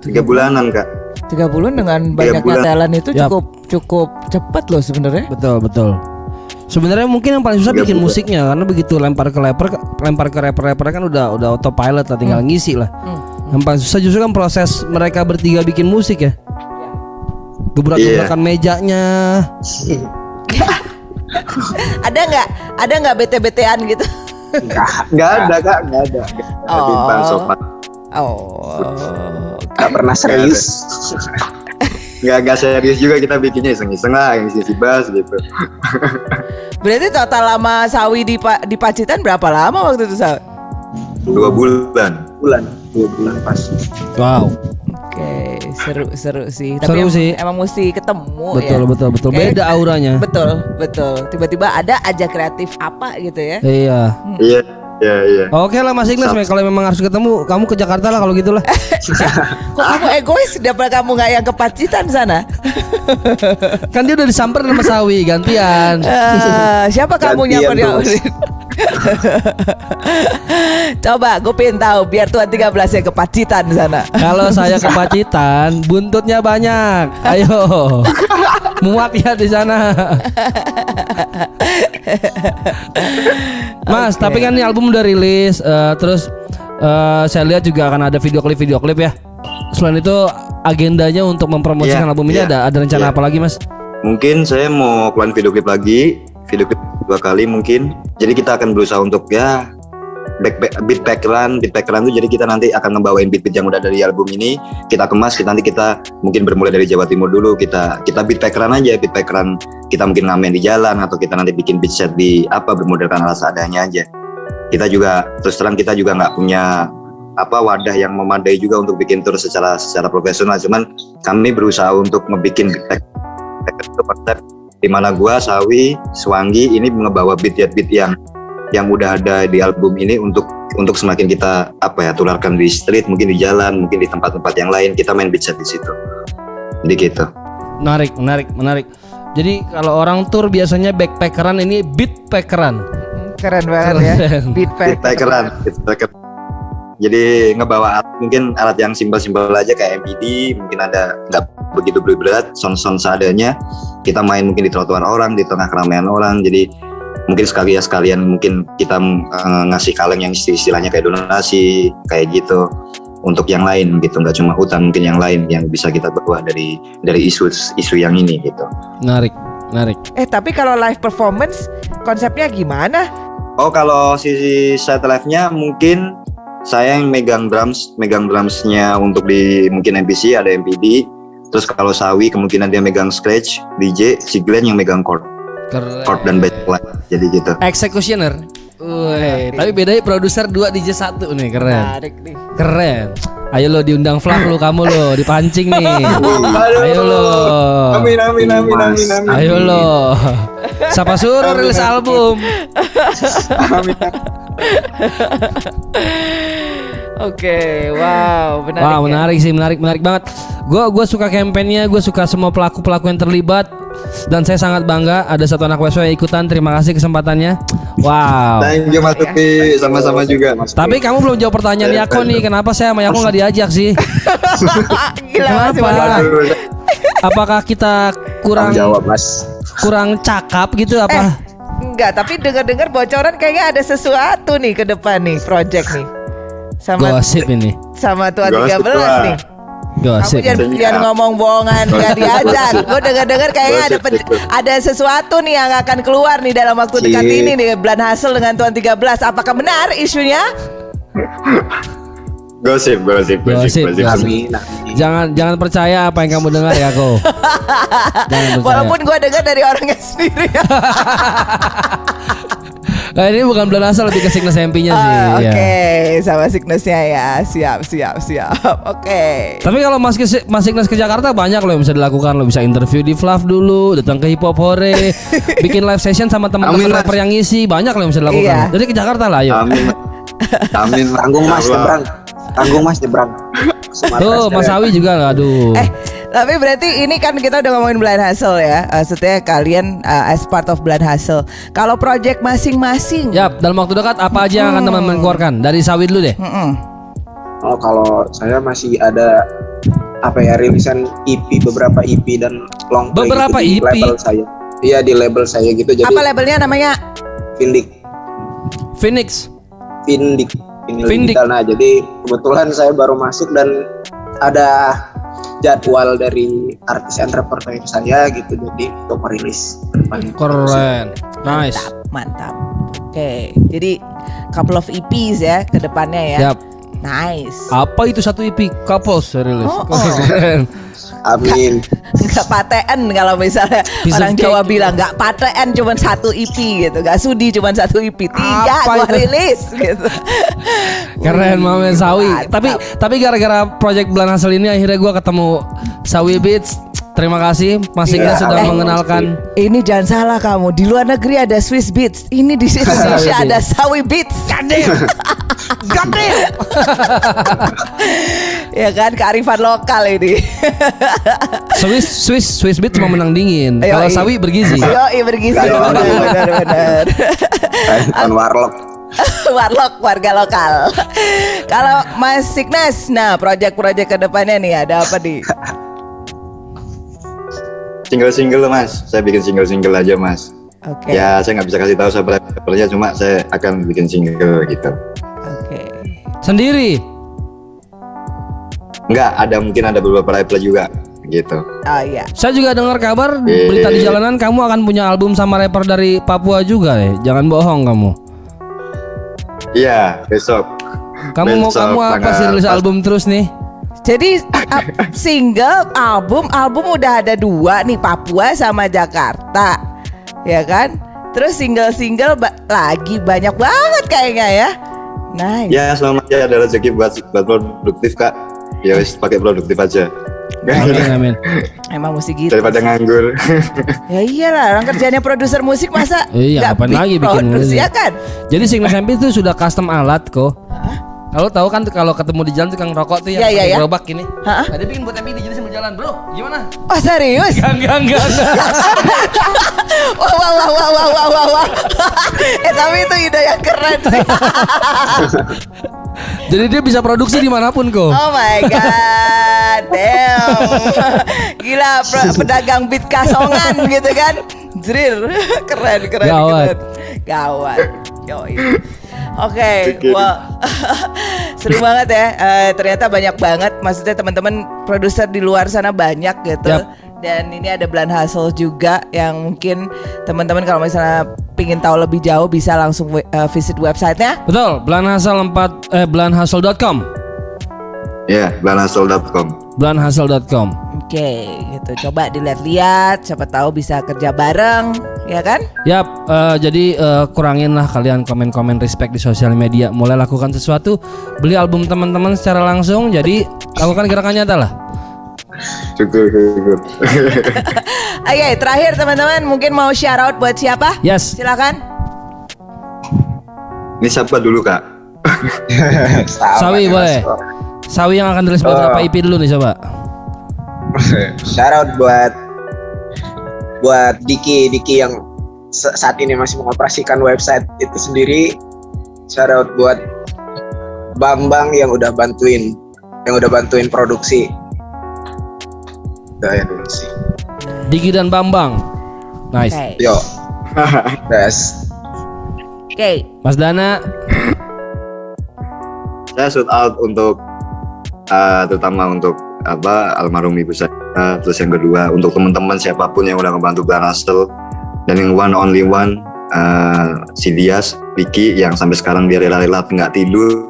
tiga bulanan kak. Tiga bulan dengan banyaknya bulan. talent itu Yap. cukup cukup cepat loh sebenarnya. Betul betul. Sebenarnya mungkin yang paling susah bikin musiknya karena begitu lempar ke rapper lempar ke rapper-rapper kan udah udah autopilot lah tinggal ngisi lah. Yang paling susah justru kan proses mereka bertiga bikin musik ya. Gebrak-gebrakan mejanya. Ada nggak? Ada nggak bete-betean gitu? enggak Nggak ada kak, nggak ada. Oh. Bintang sopan. Oh. enggak pernah serius Nggak nggak serius juga kita bikinnya iseng-iseng lah, yang isi bass gitu. Berarti total lama Sawi di Pa- di Pacitan berapa lama waktu itu Sawi? Dua bulan. bulan dua bulan pas Wow. Oke, seru seru sih. Seru emang, sih. Emang mesti ketemu Betul ya. betul betul. Kayak- Beda auranya. Betul betul. Tiba-tiba ada aja kreatif apa gitu ya? Iya. Iya, iya, iya. Oke lah Mas Ignas, kalau memang harus ketemu, kamu ke Jakarta lah kalau gitu lah. Kok kamu egois? Daripada kamu nggak yang ke Pacitan sana? kan dia udah disamperin sama Sawi, gantian. Eh, siapa kamu nyamper terus. Coba gue pengen tahu biar Tuan 13 yang ke Pacitan sana. Kalau saya ke Pacitan, buntutnya banyak. Ayo. Muak ya di sana. Mas, tapi kan ini album udah rilis eh, terus eh, saya lihat juga akan ada video klip video klip ya. Selain itu agendanya untuk mempromosikan Iya, album ini iya, ada ada rencana iya. apa lagi, Mas? Mungkin saya mau keluarin video klip lagi, video dua kali mungkin. Jadi kita akan berusaha untuk ya back, back beat backeran, beat backeran itu jadi kita nanti akan ngebawain beat-beat yang udah dari album ini, kita kemas, kita nanti kita mungkin bermulai dari Jawa Timur dulu, kita kita beat backeran aja, beat backeran kita mungkin ngamen di jalan atau kita nanti bikin beat set di apa bermodalkan alat seadanya aja. Kita juga terus terang kita juga nggak punya apa wadah yang memadai juga untuk bikin tour secara secara profesional, cuman kami berusaha untuk ngebikin beat back itu konsep di mana gua Sawi Swangi ini ngebawa beat-beat yang yang udah ada di album ini untuk untuk semakin kita apa ya tularkan di street mungkin di jalan mungkin di tempat-tempat yang lain kita main beat set di situ jadi gitu Menarik, menarik, menarik. Jadi kalau orang tour biasanya backpackeran ini beatpackeran. Keren banget ya. Keren. Beat beat beat backeran. jadi ngebawa alat mungkin alat yang simpel-simpel aja kayak MPD mungkin ada nggak begitu berat sound-sound seadanya kita main mungkin di trotoar orang di tengah keramaian orang jadi mungkin sekali ya sekalian mungkin kita eh, ngasih kaleng yang isti- istilahnya kayak donasi kayak gitu untuk yang lain gitu nggak cuma hutan mungkin yang lain yang bisa kita bawa dari dari isu isu yang ini gitu Menarik, menarik. Eh tapi kalau live performance konsepnya gimana? Oh kalau sisi set live-nya mungkin saya yang megang drums, megang drumsnya untuk di mungkin MPC ada MPD. Terus kalau Sawi kemungkinan dia megang scratch, DJ, si Glenn yang megang chord, Keren. chord dan bass line. Jadi gitu. Executioner. Wih, tapi bedanya produser 2 DJ 1 nih, keren. Keren. Ayo lo diundang Flav lo kamu lo dipancing nih. Ayo lo. Amin amin amin amin amin. Ayo lo. Siapa suruh rilis album? Oke, wow, menarik. Wah ya. menarik sih menarik menarik banget. Gue gue suka kampanyenya, gue suka semua pelaku pelaku yang terlibat dan saya sangat bangga ada satu anak WSW yang ikutan. Terima kasih kesempatannya. Wow. Thank you Mas Tuti, sama-sama juga. Tapi kamu belum jawab pertanyaan Yako nih. Kenapa saya sama Yako nggak diajak sih? Gila Kenapa? Apakah kita kurang jawab mas kurang cakap gitu Eh, apa? enggak, tapi dengar-dengar bocoran kayaknya ada sesuatu nih ke depan nih, project nih. Sama Gosip ini. sama tua Gosip 13 lah. nih. Kamu Gosip. jangan, jangan ngomong bohongan nggak diajak. Gue dengar-dengar kayaknya ada ada sesuatu nih yang akan keluar nih dalam waktu dekat Cik. ini nih bulan hasil dengan tuan 13. Apakah benar isunya? Gosip, gosip, Gosip, gosip, gosip. Jangan jangan percaya apa yang kamu dengar ya, Ko. Percaya. Walaupun gue dengar dari orangnya sendiri. Nah, ini bukan bulan asal lebih ke sickness MP-nya sih. Ah, ya. Oke, sama sicknessnya ya. Siap, siap, siap. Oke. Tapi kalau Mas ke Mas Ignas ke Jakarta banyak loh yang bisa dilakukan. Lo bisa interview di Flav dulu, datang ke Hip Hop Hore, bikin live session sama teman-teman rapper yang ngisi. Banyak loh yang bisa dilakukan. Iya. Jadi ke Jakarta lah, ayo. Amin. Amin. tanggung mas nyebrang tanggung mas Sumatera Tuh, Mas. Awi juga lah, aduh. Eh, Tapi berarti ini kan kita udah ngomongin Blind Hustle ya. Eh, Maksudnya kalian eh, as part of Blind Hustle. Kalau project masing-masing. Yap, dalam waktu dekat apa aja yang akan teman-teman keluarkan? Dari sawit dulu deh. Mm-mm. Oh kalau saya masih ada apa ya rilisan EP beberapa EP dan long play Beberapa gitu di EP? label saya. Iya di label saya gitu jadi Apa labelnya namanya? Vindik Phoenix. Vindik Vindik. digital. Nah jadi kebetulan saya baru masuk dan ada jadwal dari artis entrepreneur saya gitu jadi untuk merilis. Keren. Nice. Mantap. Oke. Jadi couple of EPs ya ke depannya ya. Yap. Nice. Apa itu satu EP? Couples rilis. Oh, oh. Amin. Nggak paten kalau misalnya Piece of orang cake. Jawa bilang nggak paten cuma satu EP gitu, nggak sudi cuma satu EP, tiga Apa gua itu? rilis gitu. Keren Mame Sawi. Mantap. Tapi tapi gara-gara project Bulan Hasil ini akhirnya gua ketemu Sawi Beats. Terima kasih Mas Iqbal Iya, sudah eh. mengenalkan. Ini jangan salah kamu. Di luar negeri ada Swiss Beats. Ini di Indonesia ada Sawi Beats. Gadem. Gadem. ya kan kearifan lokal ini. Swiss Swiss Swiss Beats cuma menang dingin. Kalau Sawi bergizi. Yo, iya bergizi. Benar, benar. Kan warlock. Warlock warga lokal. Kalau Mas Signas, nah proyek-proyek ke depannya nih ada apa nih? Single-single mas, saya bikin single-single aja mas. Oke. Ya saya nggak bisa kasih tahu siapa rappernya, cuma saya akan bikin single gitu. Oke. Sendiri. Enggak, ada mungkin ada beberapa rapper juga gitu. Oh iya. Saya juga dengar kabar Eh. berita di jalanan kamu akan punya album sama rapper dari Papua juga ya. Jangan bohong kamu. Iya, besok. Kamu mau Besok kamu apa sih rilis album terus nih? Jadi single, album, album udah ada dua nih Papua sama Jakarta, ya kan? Terus single-single ba- lagi banyak banget kayaknya ya. Nice. Ya selama aja ada rezeki buat buat produktif kak. Ya wis pakai produktif aja. Amin amin. Emang mesti gitu. Daripada nganggur. Ya iyalah, orang kerjanya produser musik masa Iya, big lagi bikin musik? ya kan? Jadi Signal MP itu sudah custom alat kok. Kalau tahu kan kalau ketemu di jalan tukang rokok tuh yang Iya, iya, pakai iya. gerobak ini. Hah? Tadi bikin buat MP di jadi sambil jalan, Bro. Gimana? Oh serius? Enggak, enggak, enggak. Wah wah wah wah wah wah wah wah. eh tapi itu ide yang keren sih. Jadi dia bisa produksi di mana pun kok. Oh my god, damn. Gila pe- pedagang beat kasongan gitu kan. Drill. Keren keren Gawat. keren. Gawat. Yoi. Oke, wah seru banget ya. Eh, ternyata banyak banget. Maksudnya teman-teman produser di luar sana banyak gitu. Yap. Dan ini ada Blan Hustle juga yang mungkin teman-teman kalau misalnya pingin tahu lebih jauh bisa langsung eh, visit websitenya. Betul, Blanhasel 4 eh blanhasel.com. ya, blanasol.com. Blanhasel.com. Oke, gitu. Coba dilihat-lihat, siapa tahu bisa kerja bareng, ya kan? Yap, eh, jadi eh, kuranginlah kalian komen-komen respect di sosial media. Mulai lakukan sesuatu, beli album teman-teman secara langsung. Jadi lakukan gerakan nyata lah. Oke, terakhir teman-teman mungkin mau shout out buat siapa? Yes. Silakan. Ini siapa dulu kak? Sawi boleh. Mas. Sawi yang akan rilis beberapa Oh. IP dulu nih coba. Shout out buat buat Diki Diki yang sa- saat ini masih mengoperasikan website itu sendiri. Shout out buat Bambang yang udah bantuin yang udah bantuin produksi. Itu ya dulu sih. Diki dan Bambang. Nice. Oke. Yo. Best. Oke. Mas Dana, saya shout out untuk uh, terutama untuk apa almarhum ibu saya terus yang kedua untuk teman-teman siapa pun yang udah ngebantu Blan Hustle dan yang one only one uh, si Dias Vicky yang sampai sekarang dia rela-rela nggak tidur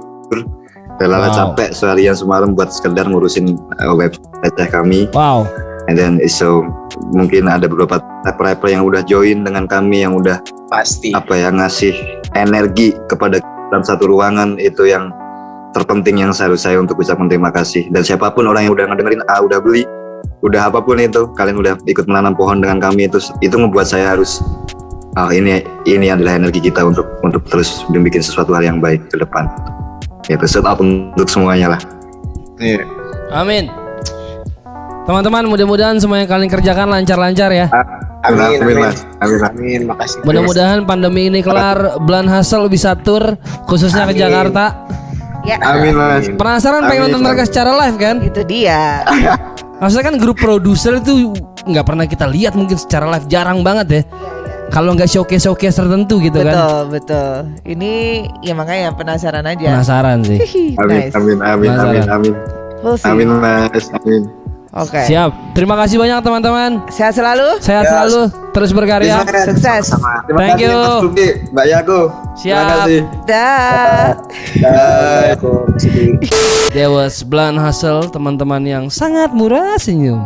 rela-rela Wow. capek seharian semalam buat sekedar ngurusin uh, website kami wow. and then so mungkin ada beberapa rapper-rapper yang udah join dengan kami yang udah Pasti. apa ya ngasih energi kepada dalam satu ruangan itu yang terpenting yang seharusnya saya untuk bisa berterima kasih dan siapa pun orang yang udah ngedengerin ah udah beli udah apa pun itu kalian udah ikut menanam pohon dengan kami itu itu membuat saya harus ah ini ini adalah energi kita untuk untuk terus bikin sesuatu hal yang baik ke depan itu shout out untuk semuanya lah Iya. Amin. Teman-teman mudah-mudahan semua yang kalian kerjakan lancar-lancar ya. Amin, Amin, amin, Mas. Amin, Mas. amin, makasih. Mudah-mudahan pandemi ini kelar, Blan Hustle bisa tur khususnya ke Amin. Jakarta. Ya, Amin mas. Penasaran pengen Amin. nonton mereka secara live kan? itu dia. Maksudnya kan grup produser itu nggak pernah kita lihat mungkin secara live jarang banget ya. Kalau nggak showcase showcase tertentu gitu kan. betul, betul. Ini ya makanya penasaran aja. Penasaran sih. Amin, nice. amin, amin, Penasaran. amin, amin. We'll see. Amin mas, amin. Oke. Siap. Terima kasih banyak teman-teman. Sehat selalu. Sehat Ya. selalu terus berkarya. Sukses. Sama. Terima Thank kasih you. Mas Mbak Yako. Siap. Terima kasih. Dah. Dah, aku sedih. There was Blan Hustle teman-teman yang sangat murah senyum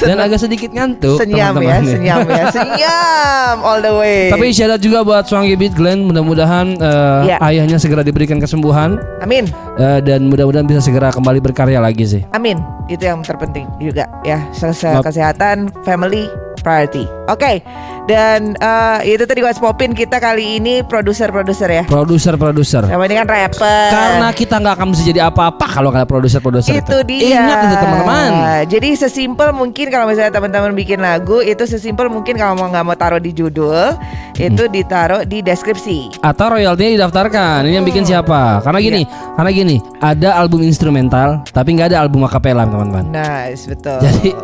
dan agak sedikit ngantuk Senyam ya, teman-teman nih. senyam ya, senyam all the way. Tapi syarat juga buat Swangy Beat Glenn mudah-mudahan eh, Ya. ayahnya segera diberikan kesembuhan Amin, eh, dan mudah-mudahan bisa segera kembali berkarya lagi sih. amin. Itu yang terpenting juga ya. Map. Kesehatan, family, priority. Oke. Dan eh, itu tadi What's Popin kita kali ini produser-produser ya. Produser-produser. Yang ini kan rapper. Karena kita nggak akan bisa jadi apa-apa kalau nggak produser-produser itu dia. Ingat itu teman-teman. Jadi sesimpel mungkin kalau misalnya teman-teman bikin lagu itu sesimpel mungkin kalau mau nggak mau taruh di judul Hmm. itu ditaruh di deskripsi. Atau royaltinya didaftarkan. Ini yang bikin siapa? Karena gini, karena gini, ada album instrumental tapi nggak ada album acapella teman-teman. Nice, betul. Jadi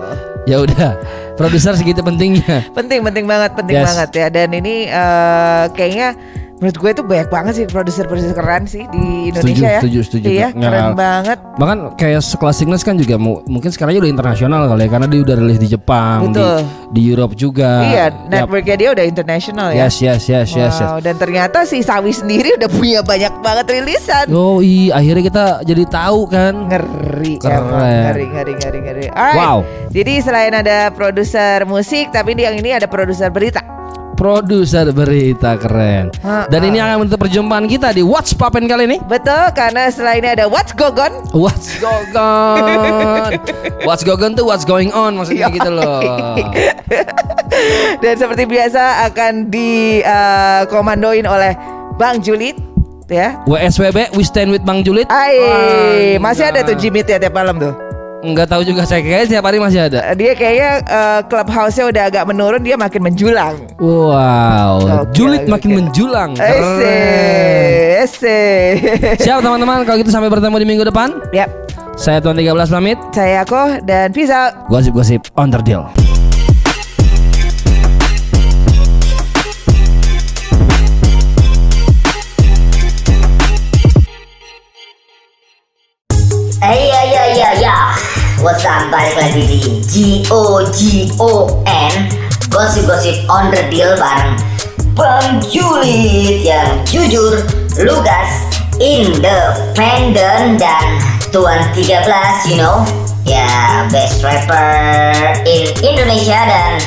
ya udah, produser segitu pentingnya. penting penting banget penting Yes. banget ya dan ini eh, kayaknya menurut gue itu banyak banget sih produser-produser keren sih di Indonesia ya Setuju, setuju, iya keren banget Bahkan kayak sekelas Signes kan juga mu- mungkin sekarang udah internasional kali ya karena dia udah rilis di Jepang, di, Betul. di Europe juga. iya networknya dia udah internasional ya Yes, yes, yes, yes, yes. Wow, dan ternyata si Sawi sendiri udah punya banyak banget rilisan Oh iya, akhirnya kita jadi tahu kan. ngeri Keren. emang. ngeri ngeri ngeri ngeri Alright. Wow. jadi selain ada produser musik tapi di yang ini ada produser berita Produser berita keren. Ha, Dan ini akan menutup perjumpaan kita di What's Poppin kali ini. betul karena setelah ini ada What's Gogon What's going on? What's going on tuh what's going on maksudnya gitu loh. Dan seperti biasa akan dikomandoin oleh Bang Julit ya. WSWB We Stand with Bang Julit. Wah, masih ada tuh. Jimmy tiap tiap malam tuh. Enggak tahu juga saya kayaknya tiap hari masih ada. Dia kayaknya eh, clubhouse-nya udah agak menurun, dia makin menjulang. Wow, Oke, Julit oke, makin menjulang. Ese, Keren. ese. Siap teman-teman, kalau gitu sampai bertemu di minggu depan. Yap, Saya Tuan 13 pamit. saya Ako dan out. Gosip-gosip on the deal. Eh ya What's up balik lagi di G O G O N. Gosip-gosip on the deal bareng Bang Julit yang jujur Lugas Independent dan Tuan 13 you know. Ya best rapper in Indonesia dan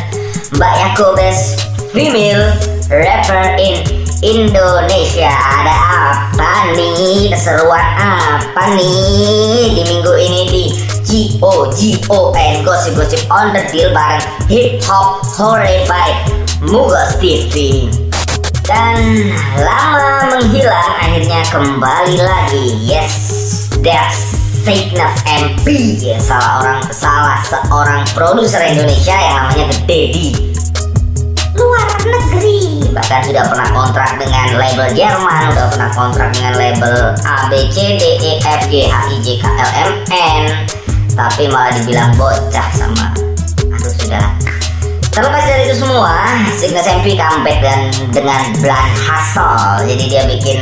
Mbak Yako best female rapper in Indonesia. Ada apa nih? Keseruan apa nih? Di minggu ini di G O G O N gosip-gosip on the deal bareng hip hop hore by Mugos TV dan lama menghilang akhirnya kembali lagi. Yes that's Sickness MP ya, salah orang salah seorang produser Indonesia yang namanya The Daddy. Luar negeri bahkan sudah pernah kontrak dengan label Jerman udah pernah kontrak dengan label A tapi malah dibilang bocah sama aduh sudah. Terlepas dari itu semua Signus MP comeback dan dengan Blan Hustle. Jadi dia bikin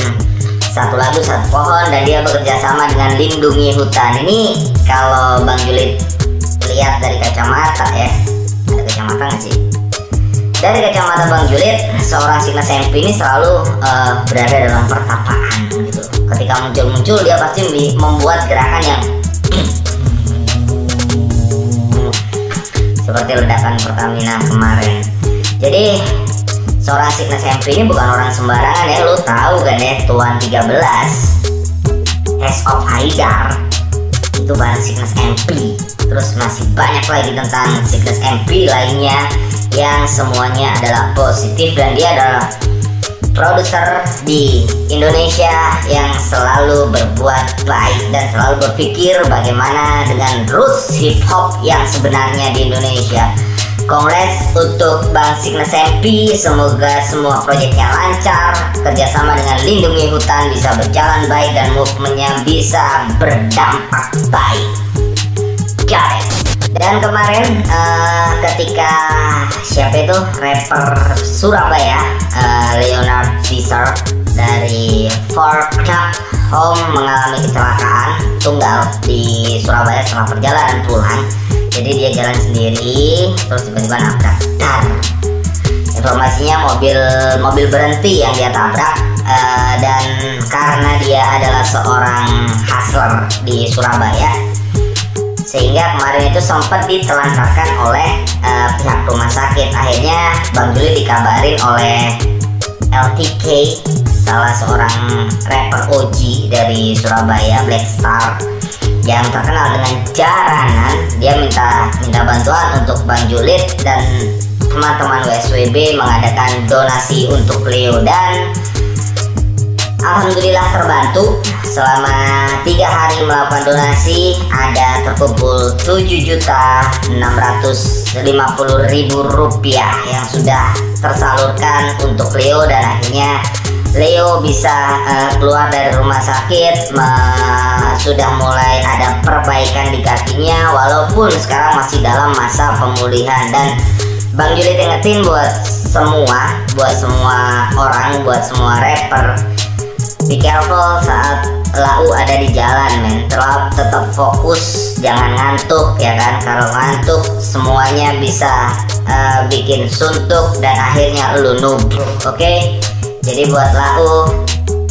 satu lagu satu pohon dan dia bekerja sama dengan lindungi hutan. Ini kalau Bang Julit lihat dari kacamata ya ada kacamata nggak sih dari kacamata Bang Julit, seorang Signas MP ini selalu eh, berada dalam pertapaan gitu. Ketika muncul-muncul dia pasti membuat gerakan yang seperti ledakan Pertamina kemarin. Jadi seorang Signas MP ini bukan orang sembarangan ya, lu tahu kan ya, Tuan 13 Heads of Haidar itu barang Signas MP terus masih banyak lagi tentang Signas MP lainnya yang semuanya adalah positif dan dia adalah produser di Indonesia yang selalu berbuat baik dan selalu berpikir bagaimana dengan roots hip hop yang sebenarnya di Indonesia. Kongres untuk Bang Signes MP Semoga semua proyeknya lancar. Kerjasama dengan Lindungi Hutan bisa berjalan baik Dan movementnya bisa berdampak baik. Got dan kemarin eh, ketika siapa itu? Rapper Surabaya eh, Leonard Caesar dari Club Home mengalami kecelakaan tunggal di Surabaya setelah perjalanan pulang. Jadi dia jalan sendiri terus tiba-tiba nabrak. Dar. Informasinya mobil mobil berhenti yang dia tabrak eh, dan karena dia adalah seorang hustler di Surabaya sehingga kemarin itu sempat ditelantarkan oleh eh, pihak rumah sakit akhirnya Bang Juli dikabarin oleh LTK salah seorang rapper OG dari Surabaya Black Star yang terkenal dengan jaranan. Dia minta minta bantuan untuk Bang Julit dan teman-teman WSWB mengadakan donasi untuk Leo dan Alhamdulillah terbantu. Selama tiga hari melakukan donasi ada terkumpul 7 juta 650 ribu rupiah yang sudah tersalurkan untuk Leo dan akhirnya Leo bisa eh, keluar dari rumah sakit sudah mulai ada perbaikan di kakinya walaupun sekarang masih dalam masa pemulihan. Dan Bang Julit ingetin buat semua buat semua orang buat semua rapper Be careful saat lau ada di jalan men. Tetap, tetap fokus jangan ngantuk ya kan? Kalau ngantuk semuanya bisa eh, bikin suntuk dan akhirnya lu nubruk oke jadi buat lau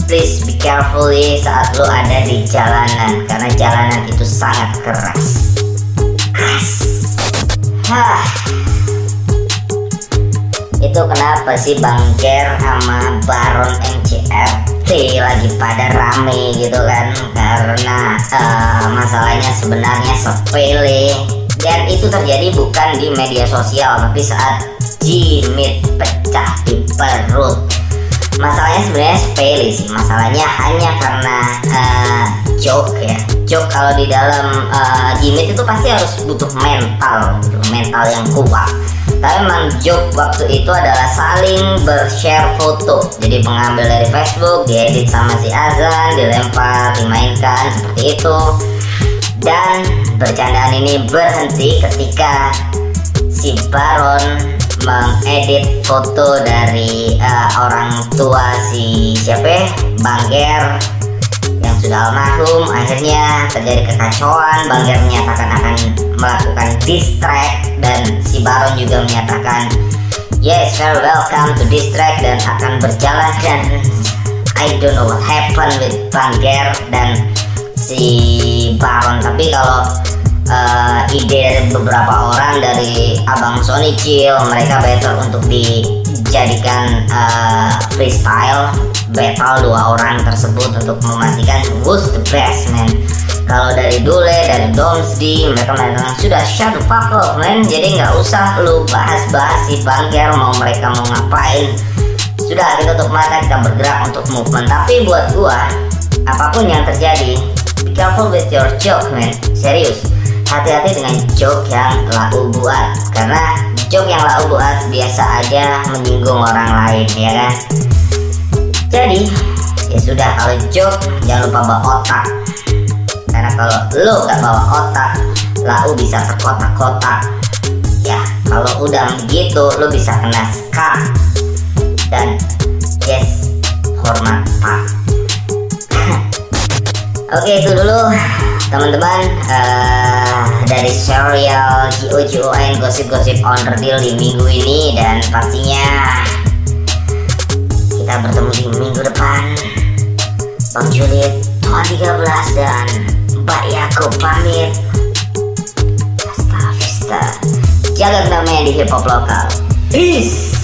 please be careful ya saat lu ada di jalanan. Karena jalanan itu sangat keras. Keras. Hah. itu kenapa sih Bang Ger sama Baron MCRT lagi pada rame gitu kan? Karena eh, masalahnya sebenarnya sepele. Dan itu terjadi bukan di media sosial tapi saat Jimit pecah di perut masalahnya sebenarnya sepele sih. Masalahnya hanya karena eh, joke ya. Joke kalau di dalam eh, Jimit itu pasti harus butuh mental gitu, mental yang kuat. Tapi memang joke waktu itu adalah saling bershare foto. Jadi pengambil dari Facebook diedit sama si Azan dilempar dimainkan seperti itu. Dan bercandaan ini berhenti ketika si Baron mengedit foto dari eh, orang tua si siapa ya? Bang Ger yang sudah almarhum. Akhirnya terjadi kekacauan. Bang Ger menyatakan akan melakukan distract dan si Baron juga menyatakan yes very welcome to distract dan akan berjalan. Dan I don't know what happened with Bang Ger dan si Baron tapi kalau eh, ide beberapa orang dari Abang Sony Chill mereka better untuk dijadikan eh, freestyle battle dua orang tersebut untuk memastikan who's the best man. Kalau dari Dule, dari Domsdi mereka mengatakan sudah shut the fuck up man. Jadi nggak usah lu bahas-bahas si Bangker mau mereka mau ngapain. Sudah kita tutup mata kita bergerak untuk movement. Tapi buat gua apa pun yang terjadi be careful with your joke man. Serius hati-hati dengan joke yang lau buat. Karena joke yang lau buat biasa aja menyinggung orang lain ya kan? Jadi ya sudah kalau joke jangan lupa bawa otak. Karena kalau lo gak bawa otak lau bisa terkotak-kotak. Ya kalau udah begitu lo bisa kena ska dan yes hormat pak. Oke itu dulu teman-teman eh, dari serial GOGON gosip-gosip on the deal di minggu ini. Dan pastinya kita bertemu di minggu depan. Bang Juliet tahun 13 dan Mbak Yakob pamit. Hasta vista Jaga kedamaian di hip hop lokal. Peace